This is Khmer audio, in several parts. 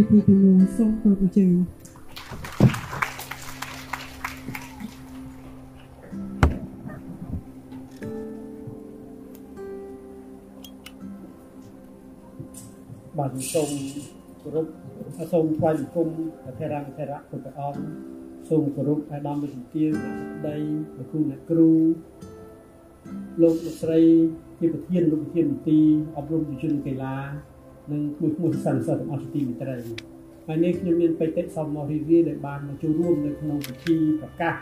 ពិធីទាំងមូលសូមគោរពអញ្ជើញបាទសូមគោរពសូមថ្វាយបង្គំព្រះធរៈធរៈគ្រប់ព្រះអង្គសូមគោរពអាដាមវិទ្យាអ្នកដីលោកគ្រូអ្នកគ្រូលោកលោកស្រីជាប្រធានលោកប្រធានមន្ទីរអប់រំយុវជនកីឡា និងមួយមួយសន្និសីទទាំងអស់ជាទីមេត្រីហើយនេះខ្ញុំមានបេតិសោមរីវីដែលបានមកចូលរួមនៅក្នុងពិធីប្រកាស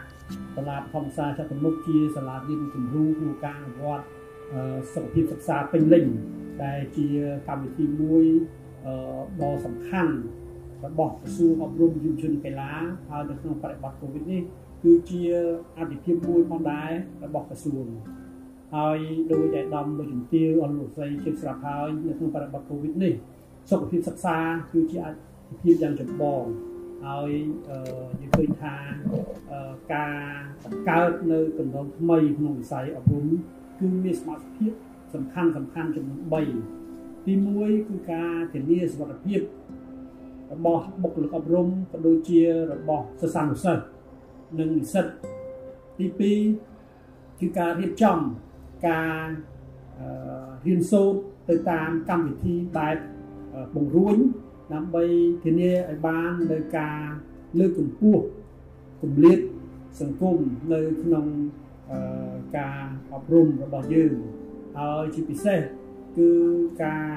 សាលាធម្មសាចតុមុខជាសាលារៀនគំរូក្នុងការអនុវត្តសុខភាពសិក្សាពេញលេញដែលជាកម្មវិធីមួយដ៏សំខាន់របស់ក្រសួងអប់រំយុវជនកីឡាហើយនៅក្នុងបរិបទ Covid នេះគឺជាអធិភាពមួយផងដែររបស់ក្រសួង ហើយដោយឯកឧត្តមលោកជំទាវអនុលោកស្រីជិតស្រាប់ហើយនៅក្នុងបរិបទ Covid នេះសុខភាពសិក្សាគឺជាអធិភាពយ៉ាងចម្បងហើយយើងឃើញថាការបង្កើតនៅកម្រងថ្មីក្នុងវិស័យអប់រំគឺមានសមាជិកសំខាន់សំខាន់ចំនួន3ទី1គឺការធានាសុខភាពរបស់បុគ្គលិកអប់រំក៏ដូចជារបស់សិស្សានុសិស្សនិងនិស្សិតទី2គឺការរៀបចំ ការរៀនសូត្រទៅតាមកម្មវិធីបែបបង្រួញដើម្បីធានាឲ្យបាននៅការលើកកម្ពស់គម្លាតសង្គមនៅក្នុងការអប់រំរបស់យើងហើយជាពិសេសគឺការ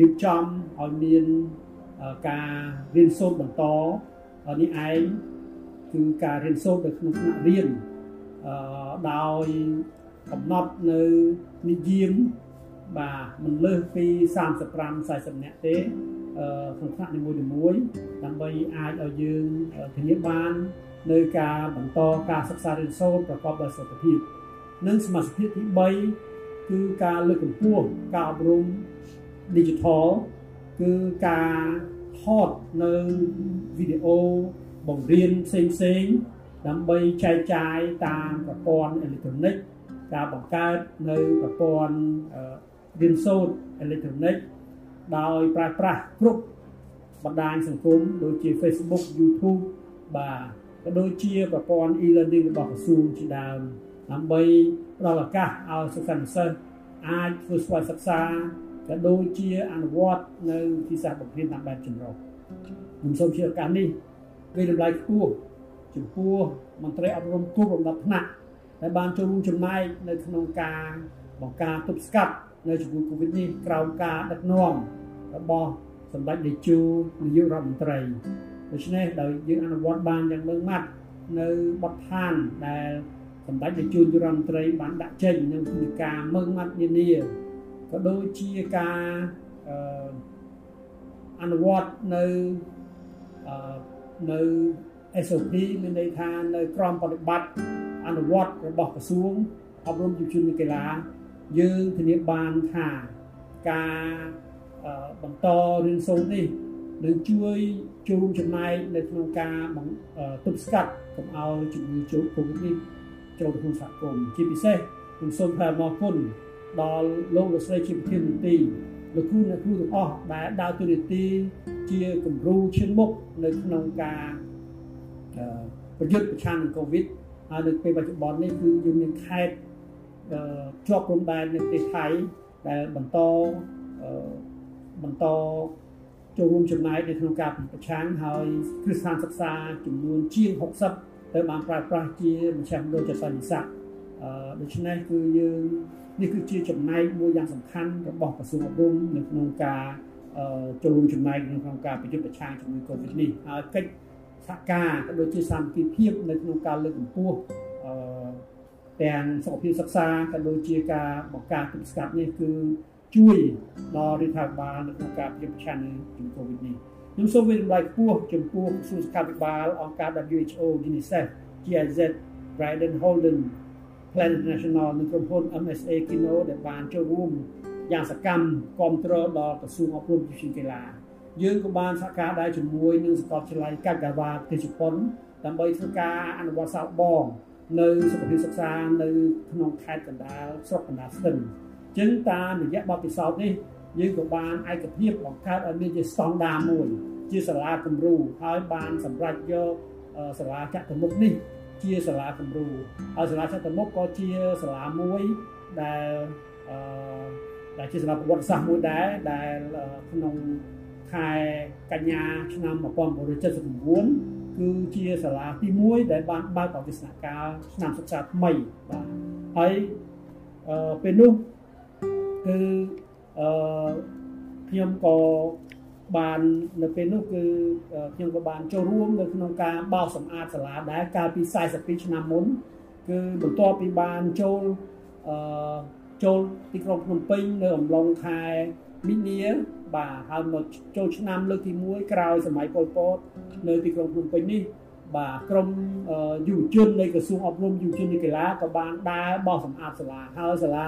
រៀបចំឲ្យមានការរៀនសូត្របន្តនេះឯងគឺការរៀនសូត្រនៅក្នុងថ្នាក់រៀនដោយ កំណត់នៅនិយមបាទមិនលើសពី35 40នាក់ទេក្នុងថ្នាក់នីមួយៗដើម្បីអាចឲ្យយើងធានាបាននៅការបន្តការសិក្សារៀនសូត្រប្រកបដោយសុខភាពនិងសមាជិកទី3គឺការលើកកម្ពស់ការអប់រំ digital គឺការថតនៅវីដេអូបង្រៀនផ្សេងផ្សេងដើម្បីចែកចាយតាមប្រព័ន្ធអេឡិចត្រូនិក ការបង្កើតនៅប្រព័ន្ធរៀនសូត្រអេឡិចត្រូនិកដោយប្រើប្រាស់គ្រប់បណ្ដាញសង្គមដូចជា Facebook YouTube បាទក៏ដូចជាប្រព័ន្ធ e-learning របស់ក្រសួងជាដើមដើម្បីផ្ដល់ឱកាសឲ្យសិស្សានុសិស្សអាចធ្វើស្វ័យសិក្សាក៏ដូចជាអនុវត្តនៅវិធីសាស្ត្របង្រៀនតាមបែបចម្រុះខ្ញុំសូមជាឱកាសនេះវិលំឡៃខ្ពស់ចំពោះមន្ត្រីអប់រំគ្រប់លំដាប់ថ្នាក់ ដែលបានចូលរួមចំណែកនៅក្នុងការបង្ការទប់ស្កាត់នៅជំងឺ Covid នេះក្រោមការដឹកនាំរបស់សម្ដេចនាយកនាយករដ្ឋមន្ត្រីដូច្នេះដោយយើងអនុវត្តបានយ៉ាងម៉ឺងម៉ាត់នៅបទដ្ឋានដែលសម្ដេចនាយកនាយករដ្ឋមន្ត្រីបានដាក់ចេញនៅក្នុងការម៉ឺងម៉ាត់នានាក៏ដូចជាការអនុវត្តនៅនៅ SOP មានន័យថានៅក្រមបប្រតិបត្តិ អនុវត្តរបស់ក្រសួងអប់រំយុវជននិងកីឡាយើងធានាបានថាការបន្តរៀនសូត្រនេះនឹងជួយចូលរួមចំណែកនៅក្នុងការទប់ស្កាត់កុំឲ្យជំងឺចូល COVID នេះចូលទៅក្នុងសហគមន៍ជាពិសេសខ្ញុំសូមថ្លែងអំណរគុណដល់លោកលោកស្រីជាប្រធានមន្ត្រីលោកគ្រូអ្នកគ្រូទាំងអស់ដែលដើរតួនាទីជាគំរូឈានមុខនៅក្នុងការប្រយុទ្ធប្រឆាំងនឹង COVID ហើយនៅពេលបច្ចុប្បន្ននេះគឺយើងមានខេត្តជាប់ព្រំដែននៅប្រទេសថៃដែលបន្តបន្តចូលរួមចំណែកនៅក្នុងការប្រឆាំងហើយគ្រឹះស្ថានសិក្សាចំនួនជាង60ទៅបានប្រើប្រាស់ជាមជ្ឈមណ្ឌលចតនិស័កអឺដូច្នេះគឺយើងនេះគឺជាចំណែកមួយយ៉ាងសំខាន់របស់ក្រសួងអប់រំនៅក្នុងការចូលរួមចំណែកក្នុងការប្រយុទ្ធប្រឆាំងជំងឺ Covid នេះហើយកិច្ច សហការក៏ដូចជាសាមគ្គីភាពនៅក្នុងការលើកកម្ពស់អឺទាំងសុខភាពសិក្សាក៏ដូចជាការបង្ការទប់ស្កាត់នេះគឺជួយដល់រដ្ឋាភិបាលនៅក្នុងការប្រយុទ្ធប្រឆាំងនឹងជំងឺ Covid នេះខ្ញុំសូមវិនិច្ឆ័យខ្ពស់ចំពោះក្រសួងសុខាភិបាលអង្គការ WHO UNICEF GIZ Biden Holden Plan International និងក្រុមហ៊ុន MSA Kino ដែលបានចូលរួមយ៉ាងសកម្មគ្រប់គ្រងដល់ក្រសួងអប់រំវិទ្យាកីឡា យើងក៏បានសហការដែរជាមួយនឹងសាកលវិទ្យាល័យកាកាវ៉ាប្រទេសជប៉ុនដើម្បីធ្វើការអនុវត្តសាកបងនៅសុខភាពសិក្សានៅក្នុងខេត្តកណ្ដាលស្រុកកណ្ដាលស្ទឹងអញ្ចឹងតាមរយៈបទពិសោធន៍នេះយើងក៏បានឯកភាពបង្កើតឲ្យមានជាស្តង់ដារមួយ ជាសាលាគំរូហើយបានសម្រេចយកសាលាចតុមុខនេះ ជាសាលាគំរូហើយសាលាចតុមុខក៏ជាសាលាមួយដែលអឺដែលជាសាលាប្រវត្តិសាស្ត្រមួយដែរដែលក្នុង ខែកញ្ញាឆ្នាំ1979គឺជាសាលាទី1ដែលបានបើកអវិស្នការឆ្នាំសិក្សាថ្មីបាទហើយអឺពេលនោះគឺអឺខ្ញុំក៏បាននៅពេលនោះគឺខ្ញុំក៏បានចូលរួមនៅក្នុងការបោសសម្អាតសាលាដែរកាលពី42ឆ្នាំមុនគឺបន្ទាប់ពីបានចូលអឺចូលទីក្រុងភ្នំពេញនៅអំឡុងខែ មីនាបាទហើយមកចូលឆ្នាំលើកទី1ក្រោយសម័យប៉ុលពតនៅទីក្រុងភ្នំពេញនេះបាទក្រមយុវជននៃក្រសួងអប់រំយុវជននិងកីឡាក៏បានដើរបោសសម្អាតសាលាហើយសាលា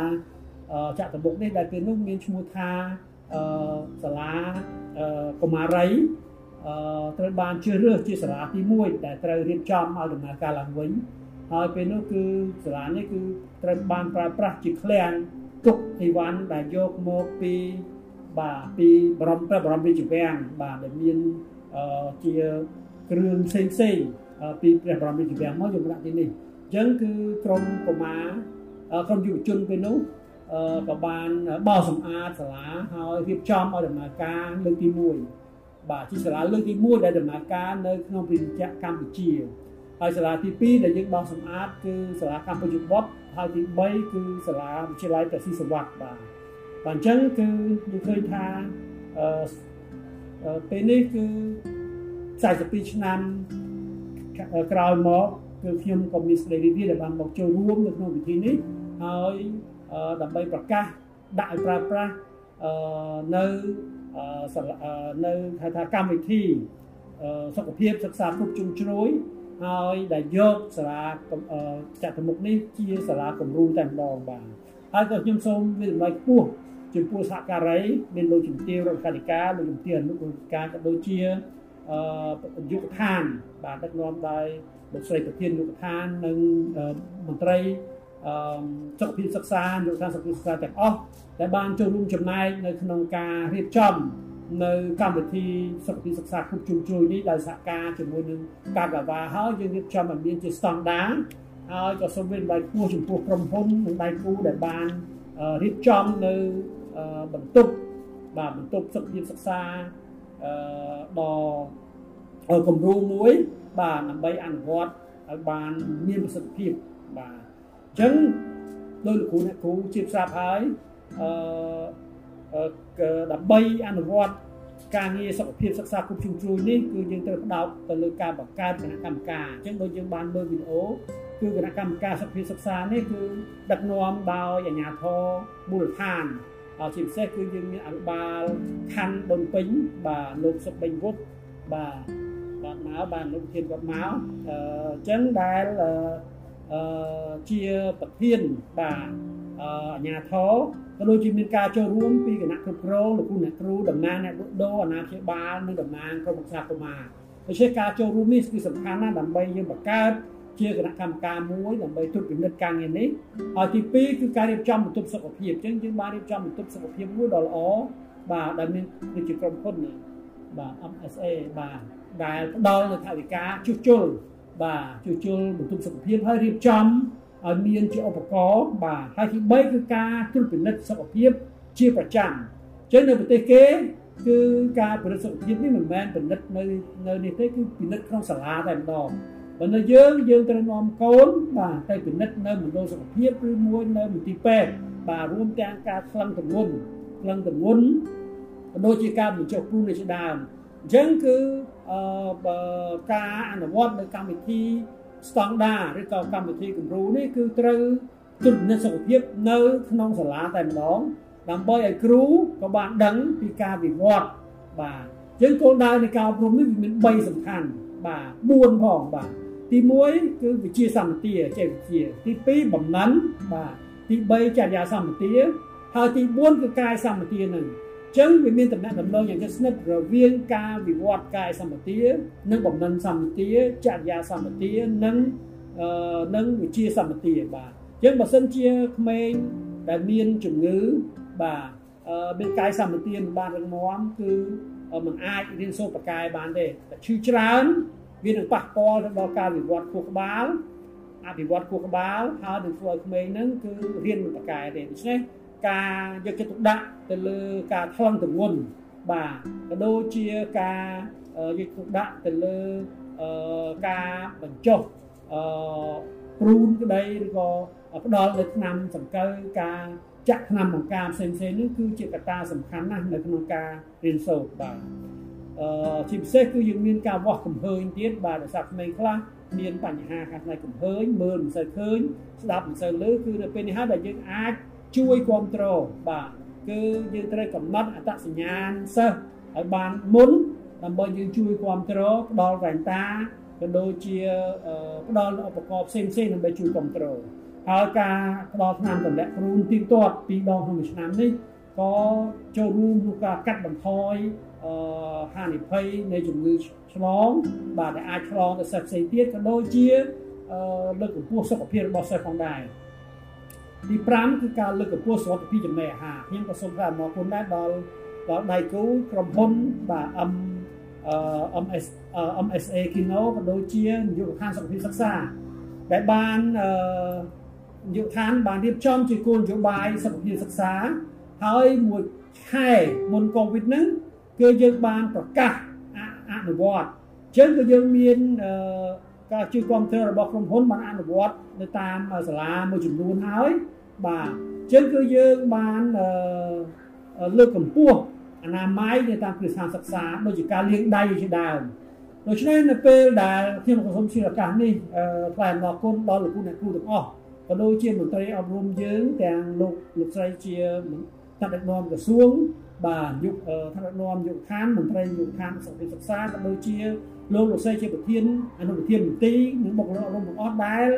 ចតុមុខនេះដែលពេលនោះមានឈ្មោះថាសាលាកុមារីត្រូវបានជ្រើសរើសជាសាលាទី1ដែលត្រូវរៀបចំឲ្យដំណើរការឡើងវិញហើយពេលនោះគឺសាលានេះគឺត្រូវបានប្រើប្រាស់ជាឃ្លាំងទុកអីវ៉ាន់ដែលយកមកពី បាទពីបរមព្រះបរមរាជវាំងបាទដែលមានជាគ្រឿងផ្សេងផ្សេងពីព្រះបរមរាជវាំងមកយកដាក់ទីនេះអញ្ចឹងគឺក្រមកុមារក្រុមយុវជនពេលនោះក៏បានបោសសម្អាតសាលាហើយរៀបចំឲ្យដំណើរការលើកទី1បាទជាសាលាលើកទី1ដែលដំណើរការនៅក្នុងប្រទេសកម្ពុជាហើយសាលាទី2ដែលយើងបោសសម្អាតគឺសាលាកម្ពុជាវត្តហើយទី3គឺសាលាវិទ្យាល័យព្រះស៊ីសវត្តបាទ បាទអញ្ចឹងគឺយើងឃើញថាអឺពេលនេះគឺ42ឆ្នាំក្រោយមកគឺខ្ញុំក៏មានស្ដីរីករាយដែលបានមកចូលរួមនៅក្នុងពិធីនេះហើយដើម្បីប្រកាសដាក់ឲ្យប្រើប្រាស់នៅនៅហៅថាកម្មវិធីសុខភាពសិក្សាគ្រប់ជ្រុងជ្រោយហើយដែលយកសាលាចតុមុខនេះជាសាលាគំរូតែម្ដងបាទហើយក៏ខ្ញុំសូមវិតម្លៃខ្ពស់ ចំពោះសហការីមានលោកជំទាវរដ្ឋការិកាលោកជំទាវអនុរដ្ឋការក៏ដូចជាអឺយុគឋានបាទដឹកនាំដោយលោកស្រីប្រធានយុគឋាននិងមន្ត្រីអឺសុខភាពសិក្សាយុគឋានសុខភាពសិក្សាទាំងអស់ដែលបានចូលរួមចំណែកនៅក្នុងការរៀបចំនៅកម្មវិធីសុខភាពសិក្សាគ្រប់ជ្រុងជ្រោយនេះដោយសហការជាមួយនឹងកាកាវ៉ាហើយយើងរៀបចំឲ្យមានជាស្តង់ដារហើយក៏សូមវិនបាយខ្ពស់ចំពោះក្រុមហ៊ុននិងដៃគូដែលបានរៀបចំនៅ បន្ទប់បាទបន្ទប់សុខភាពសិក្សាអឺដ៏គំរូមួយ បាទដើម្បីអនុវត្តឲ្យបានមានប្រសិទ្ធភាពបាទអញ្ចឹងដោយលោកគ្រូអ្នកគ្រូជាប្រាប់ហើយអឺដើម្បីអនុវត្តការងារសុខភាពសិក្សាគ្រប់ជ្រុងជ្រោយនេះគឺយើងត្រូវផ្ដោតទៅលើការបង្កើតគណៈកម្មការអញ្ចឹងដូចយើងបានមើលវីដេអូគឺគណៈកម្មការសុខភាពសិក្សានេះគឺដឹកនាំដោយអាជ្ញាធរមូលដ្ឋាន ជាពិសេសគឺយើងមានអភិបាលខណ្ឌដូនពេញបាទលោកសុកបេងវុតបាទបាទមកបាទលោកធានគាត់មកអញ្ចឹងដែលអឺជាប្រធានបាទអាជ្ញាធរក៏ដូចជាមានការចូលរួមពីគណៈគ្រប់គ្រងលោកគ្រូអ្នកគ្រូតំណាងអ្នកដូរអាណាព្យាបាលនិងតំណាងក្រុមប្រឹក្សាកុមារដូច្នេះការចូលរួមនេះគឺសំខាន់ណាស់ដើម្បីយើងបង្កើត ជាគណៈកម្មការមួយដើម្បីត្រួតពិនិត្យការងារនេះហើយទី2គឺការរៀបចំបន្ទប់សុខភាពអញ្ចឹងយើងបានរៀបចំបន្ទប់សុខភាពមួយដ៏ល្អបាទដែលមានគឺជាក្រុមហ៊ុននេះបាទ MSA បាទដែលផ្ដល់នូវថវិកាជួសជុលបាទជួសជុលបន្ទប់សុខភាពហើយរៀបចំឲ្យមានជាឧបករណ៍បាទហើយទី3គឺការត្រួតពិនិត្យសុខភាពជាប្រចាំអញ្ចឹងនៅប្រទេសគេគឺការពិនិត្យសុខភាពនេះមិនមែនពិនិត្យនៅនៅនេះទេគឺពិនិត្យក្នុងសាលាតែម្ដង បើនៅយើងយើងត្រូវនាំកូនបាទទៅពិនិត្យនៅមណ្ឌលសុខភាពឬមួយនៅមន្ទីរពេទ្យបាទរួមទាំងការខ្លឹងទម្ងន់ខ្លឹងទម្ងន់ក៏ដូចជាការបញ្ចុះគ្រូនៃជាដើមអញ្ចឹងគឺអឺការអនុវត្តនៅកម្មវិធីស្តង់ដាឬក៏កម្មវិធីគំរូនេះគឺត្រូវត្រួតពិនិត្យសុខភាពនៅក្នុងសាលាតែម្ដងដើម្បីឲ្យគ្រូក៏បានដឹងពីការវិវត្តបាទយើងគោលដៅនៃការអប់រំនេះវាមាន3សំខាន់បាទ4ផងបាទ ទី1គឺវិជាសម្បទាចេះវិជាទី2បំណិនបាទទី3ចរិយាសម្បទាហើយទី4គឺកាយសម្បទានឹងចឹងវាមានតំណែងដំណងយ៉ាងជិតស្និទ្ធរវាងការវិវត្តកាយសម្បទានិងបំណិនសម្បទាចរិយាសម្បទានិងអឺនិងវិជាសម្បទាបាទចឹងបើសិនជាក្មេងដែលមានជំងឺបាទមានកាយសម្បទាមិនបានរឹងមាំគឺมันអាចរៀនសូត្រប្រកែបានទេតែឈឺច្រើន វានឹងប៉ះពាល់ទៅដល់ការវិវត្តខួរក្បាលអភិវឌ្ឍខួរក្បាលហើយនឹងធ្វើឲ្យក្មេងហ្នឹងគឺរៀនមិនប្រកែទេដូច្នេះការយកចិត្តទុកដាក់ទៅលើការថ្លឹងទម្ងន់បាទក៏ដូចជាការយកទុកដាក់ទៅលើការបញ្ចុះអឺព្រូនក្តីឬក៏ផ្ដល់នៅឆ្នាំសង្កលការចាក់ឆ្នាំបង្ការផ្សេងផ្សេងនេះគឺជាកត្តាសំខាន់ណាស់នៅក្នុងការរៀនសូត្របាទអឺ ជាពិសេសគឺយើងមានការវាស់កំហើញទៀតបាទដោយសារក្មេងខ្លះមានបញ្ហាខាងផ្នែកកំហើញមើលមិនសូវឃើញស្ដាប់មិនសូវឮគឺនៅពេលនេះហើយដែលយើងអាចជួយគ្រប់គ្រងបាទគឺយើងត្រូវកំណត់អត្តសញ្ញាណសិស្សឲ្យបានមុនដើម្បីយើងជួយគ្រប់គ្រងផ្ដល់វ៉ែនតាក៏ដូចជាផ្ដល់ឧបករណ៍ផ្សេងផ្សេងដើម្បីជួយគ្រប់គ្រងហើយការផ្ដល់ថ្នាំទម្លាក់គ្រូទៀងទាត់ពីរដងក្នុងមួយឆ្នាំនេះ ក៏ចូលរួមក្នុងការកាត់បន្ថយអឺហានិភ័យនៃជំងឺឆ្លងបាទដែលអាចឆ្លងទៅសិស្សផ្សេងទៀតក៏ដូចជាអឺលើកកម្ពស់សុខភាពរបស់សិស្សផងដែរទី5គឺការលើកកម្ពស់សុខភាពចំណីអាហារខ្ញុំក៏សូមថ្លែងអំណរគុណដែរដល់ដល់ដៃគូក្រុមហ៊ុនបាទ M MS MSA Kino ក៏ដូចជានាយកដ្ឋានសុខភាពសិក្សាដែលបានអឺនាយកដ្ឋានបានរៀបចំជាគោលនយោបាយសុខភាពសិក្សា ហើយមួយខែមុនកូវីដហ្នឹងគឺយើងបានប្រកាសអនុវត្តអញ្ចឹងគឺយើងមានការជួយគ្រប់គ្រងរបស់ក្រុមហ៊ុនបានអនុវត្តនៅតាមសាលាមួយចំនួនហើយបាទអញ្ចឹងគឺយើងបានលើកកម្ពស់អនាម័យនៅតាមគ្រឹះស្ថានសិក្សាដូចជាការលាងដៃជាដើមដូច្នេះនៅពេលដែលខ្ញុំក៏សូមជឿឱកាសនេះថ្លែងអំណរគុណដល់លោកគ្រូអ្នកគ្រូទាំងអស់ក៏ដូចជាមន្ត្រីអប់រំយើងទាំងលោកលោកស្រីជា ថ្នាក់ដឹកនាំក្រសួងបាទយុគថ្នាក់ដឹកនាំយុគឋានមន្ត្រីយុគឋានសុខភាពសិក្សាក៏ដូចជាលោកលោកស្រីជាប្រធានអនុប្រធានមន្ទីរនិងបុគ្គលិកអប់រំទាំងអស់ដែល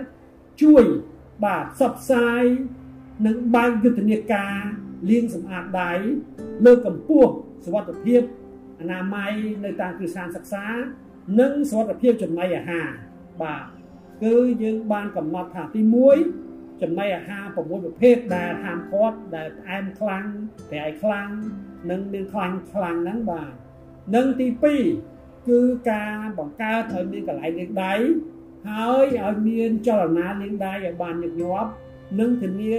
ជួយបាទផ្សព្វផ្សាយនិងបើកយុទ្ធនាការលាងសម្អាតដៃលើកកម្ពស់សុវត្ថិភាពអនាម័យនៅតាមគ្រឹះស្ថានសិក្សា និងសុវត្ថិភាពចំណីអាហារបាទគឺយើងបានកំណត់ថាទី1 ចំណីអាហារ6ប្រភេទដែលហាមឃាត់ដែលផ្អែមខ្លាំងប្រៃខ្លាំងនិងមានខ្លាញ់ខ្លាំងហ្នឹងបាទនិងទី2គឺការបង្កើតឲ្យមានកន្លែងលាងដៃហើយឲ្យមានចលនាលាងដៃឲ្យបានញឹកញាប់និងធានា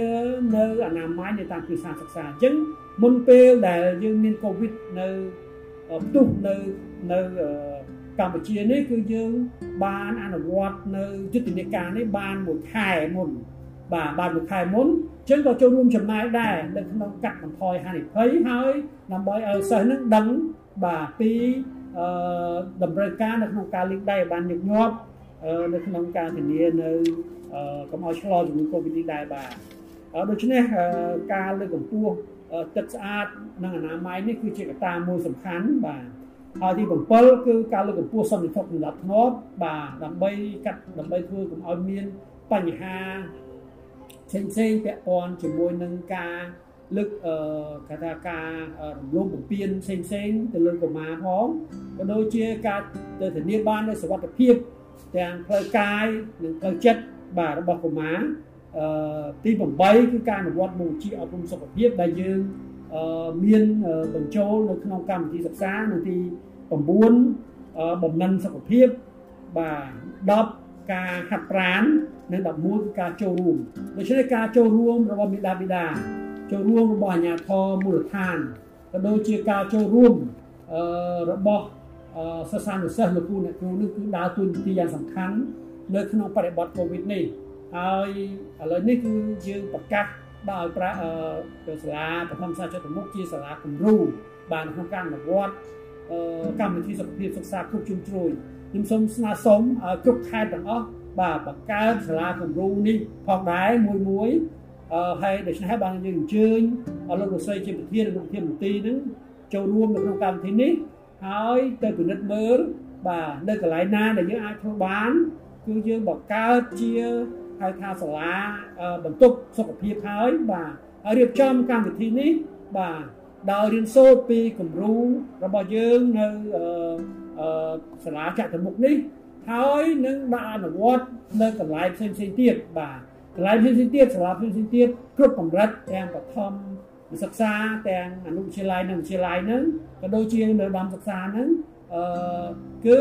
នៅអនាម័យនៅតាមគ្រឹះស្ថានសិក្សាអញ្ចឹងមុនពេលដែលយើងមានកូវីដនៅផ្ទុះនៅនៅកម្ពុជានេះគឺយើងបានអនុវត្តនៅយុទ្ធនាការនេះបានមួយខែមុន បាទបានមួយខែមុនអញ្ចឹងក៏ចូលរួមចំណាយដែរនៅក្នុងកាត់បន្ថយហានិភ័យហើយដើម្បីឲ្យសិស្សនឹងដឹងបាទពីអឺតម្រូវការនៅក្នុងការលេងដៃឲ្យបានញឹកញាប់នៅក្នុងការធានានៅកុំឲ្យឆ្លងជំងឺ Covid នេះដែរបាទដូច្នេះការលើកកម្ពស់ទឹកស្អាតនិងអនាម័យនេះគឺជាកត្តាមួយសំខាន់បាទហើយទី7គឺការលើកកម្ពស់សន្តិសុខសម្រាប់ធ្នាប់បាទដើម្បីកាត់ដើម្បីធ្វើកុំឲ្យមានបញ្ហា ផ្សេងផ្សេងពាក់ព័ន្ធជាមួយនឹងការលើកអឺគេថាការរំលោភបំពានផ្សេងផ្សេងទៅលើកុមារផងក៏ដូចជាការទៅធានាបាននូវសុវត្ថិភាពទាំងផ្លូវកាយនិងផ្លូវចិត្តបាទរបស់កុមារអឺទី8គឺការអនុវត្តមុខវិជ្ជាអប់រំសុខភាពដែលយើងអឺមានបញ្ចូលនៅក្នុងកម្មវិធីសិក្សានៅទី9បំណិនសុខភាពបាទ10 ការហាត់ប្រាណនិង11គឺការចូលរួមដូច្នេះការចូលរួមរបស់មេដាបិតាចូលរួមរបស់អាជ្ញាធរមូលដ្ឋានក៏ដូចជាការចូលរួមអឺរបស់សិស្សានុសិស្សលោកគ្រូអ្នកគ្រូនេះគឺដើរតួនាទីយ៉ាងសំខាន់នៅក្នុងបរិបទ COVID នេះហើយឥឡូវនេះគឺយើងប្រកាសដល់ឲ្យប្រាក់សាលាបឋមសាស្ត្រចតុមុខជាសាលាគំរូបានក្នុងការអនុវត្តកម្មវិធីសុខភាពសិក្សាគ្រប់ជ្រុងជ្រោយ ខ្ញុំសូមស្នើសុំឲ្យគ្រប់ខេត្តទាំងអស់បាទបង្កើតសាលាគំរូនេះផងដែរមួយមួយអឺហើយដូច្នេះបានយើងអញ្ជើញលោកលោកស្រីជាប្រធាននិងប្រធានមន្ត្រីនឹងចូលរួមនៅក្នុងកម្មវិធីនេះហើយទៅពិនិត្យមើលបាទនៅកន្លែងណាដែលយើងអាចធ្វើបានគឺយើងបង្កើតជាហៅថាសាលាបន្ទប់សុខភាពហើយបាទហើយរៀបចំកម្មវិធីនេះបាទដោយរៀនសូត្រពីគំរូរបស់យើងនៅ សាលាចតុមុខនេះហើយនឹងដាក់អនុវត្តនៅកន្លែងផ្សេងផ្សេងទៀតបាទកន្លែងផ្សេងផ្សេងទៀតសាលាផ្សេងផ្សេងទៀតគ្រប់កម្រិតទាំងបឋមសិក្សាទាំងអនុវិទ្យាល័យនិងវិទ្យាល័យហ្នឹងក៏ដូចជានៅដំសិក្សាហ្នឹងអឺគឺ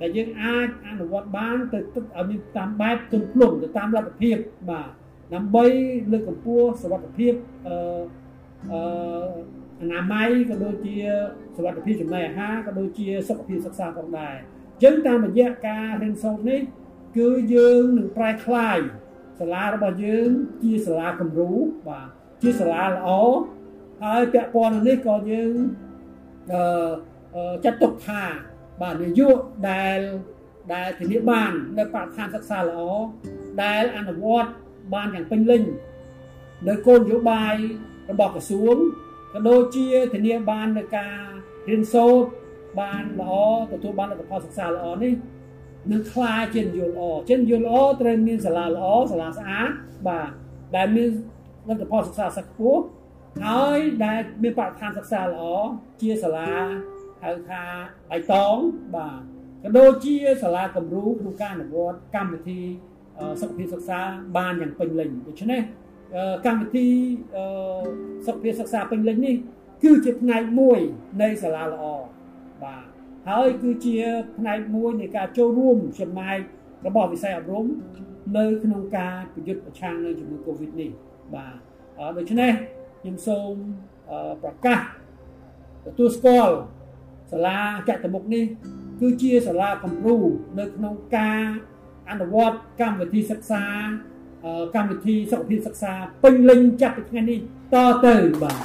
ដែលយើងអាចអនុវត្តបានទៅទឹកឲ្យមានតាមបែបទន់ភ្លន់ទៅតាមលទ្ធភាពបាទដើម្បីលើកកម្ពស់សុខភាពអឺអឺ អនាម័យក៏ដូចជាសុខភាពចំណីអាហារក៏ដូចជាសុខភាពសិក្សាផងដែរអញ្ចឹងតាមរយៈការរៀនសូត្រនេះគឺយើងនឹងប្រែក្លាយសាលារបស់យើងជាសាលាគំរូបាទជាសាលាល្អហើយពាក់ព័ន្ធនឹងនេះក៏យើងអឺចាត់ទុកថាបាទនយោបាយដែលដែលធានាបាននៅបរិស្ថានសិក្សាល្អដែលអនុវត្តបានយ៉ាងពេញលេញនៅគោលនយោបាយរបស់ក្រសួង ក៏ដូចជាធានាបាននៅការរៀនសូត្របានល្អទទួលបានលទ្ធផលសិក្សាល្អនេះនឹងខ្លាយជានយោបាយល្អជានយោបាយល្អត្រូវមានសាលាល្អសាលាស្អាតបាទដែលមានលទ្ធផលសិក្សាសិក្សាខ្ពស់ហើយដែលមានបរិស្ថានសិក្សាល្អជាសាលាហៅថាបៃតងបាទក៏ដូចជាសាលាគំរូក្នុងការអនុវត្តកម្មវិធីសុខភាពសិក្សាបានយ៉ាងពេញលេញដូច្នេះ កម្មវិធីសុខភាពសិក្សាពេញលេញនេះគឺជាផ្នែកមួយនៃសាលាល្អបាទហើយគឺជាផ្នែកមួយនៃការចូលរួមចំណែករបស់វិស័យអប់រំនៅក្នុងការប្រយុទ្ធប្រឆាំងនឹងជំងឺ Covid នេះបាទដូច្នេះខ្ញុំសូមប្រកាសទទួលស្គាល់សាលាចតុមុខនេះ គឺជាសាលាគំរូនៅក្នុងការអនុវត្តកម្មវិធីសិក្សា កម្មវិធីសុខភាពសិក្សាពេញលេញចាប់ពីថ្ងៃនេះតទៅបាទ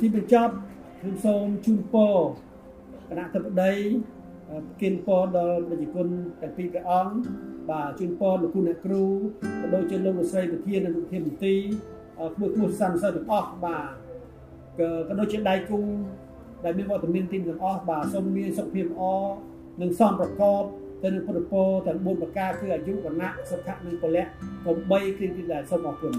ទីបញ្ចប់ខ្ញុំសូមជូនពរគណៈធិបតីប្រគិនពរដល់ប្រជាជនទាំងពីរព្រះអង្គបាទជូនពរលោកគ្រូអ្នកគ្រូក៏ដូចជាលោកលោកស្រីប្រធាននិងប្រធានមន្ត្រីក្មួយក្មួយសន្និសិទទាំងអស់បាទក៏ដូចជាដៃគូដែលមានវត្តមានទីទាំងអស់បាទសូមមានសុខភាពល្អនិងសមប្រកប ទៅនឹងពុទ្ធពរទាំង4ប្រការគឺអាយុវណ្ណៈសុខៈនិងពលៈកុំបីគឺគឺដែលសូមអរគុណ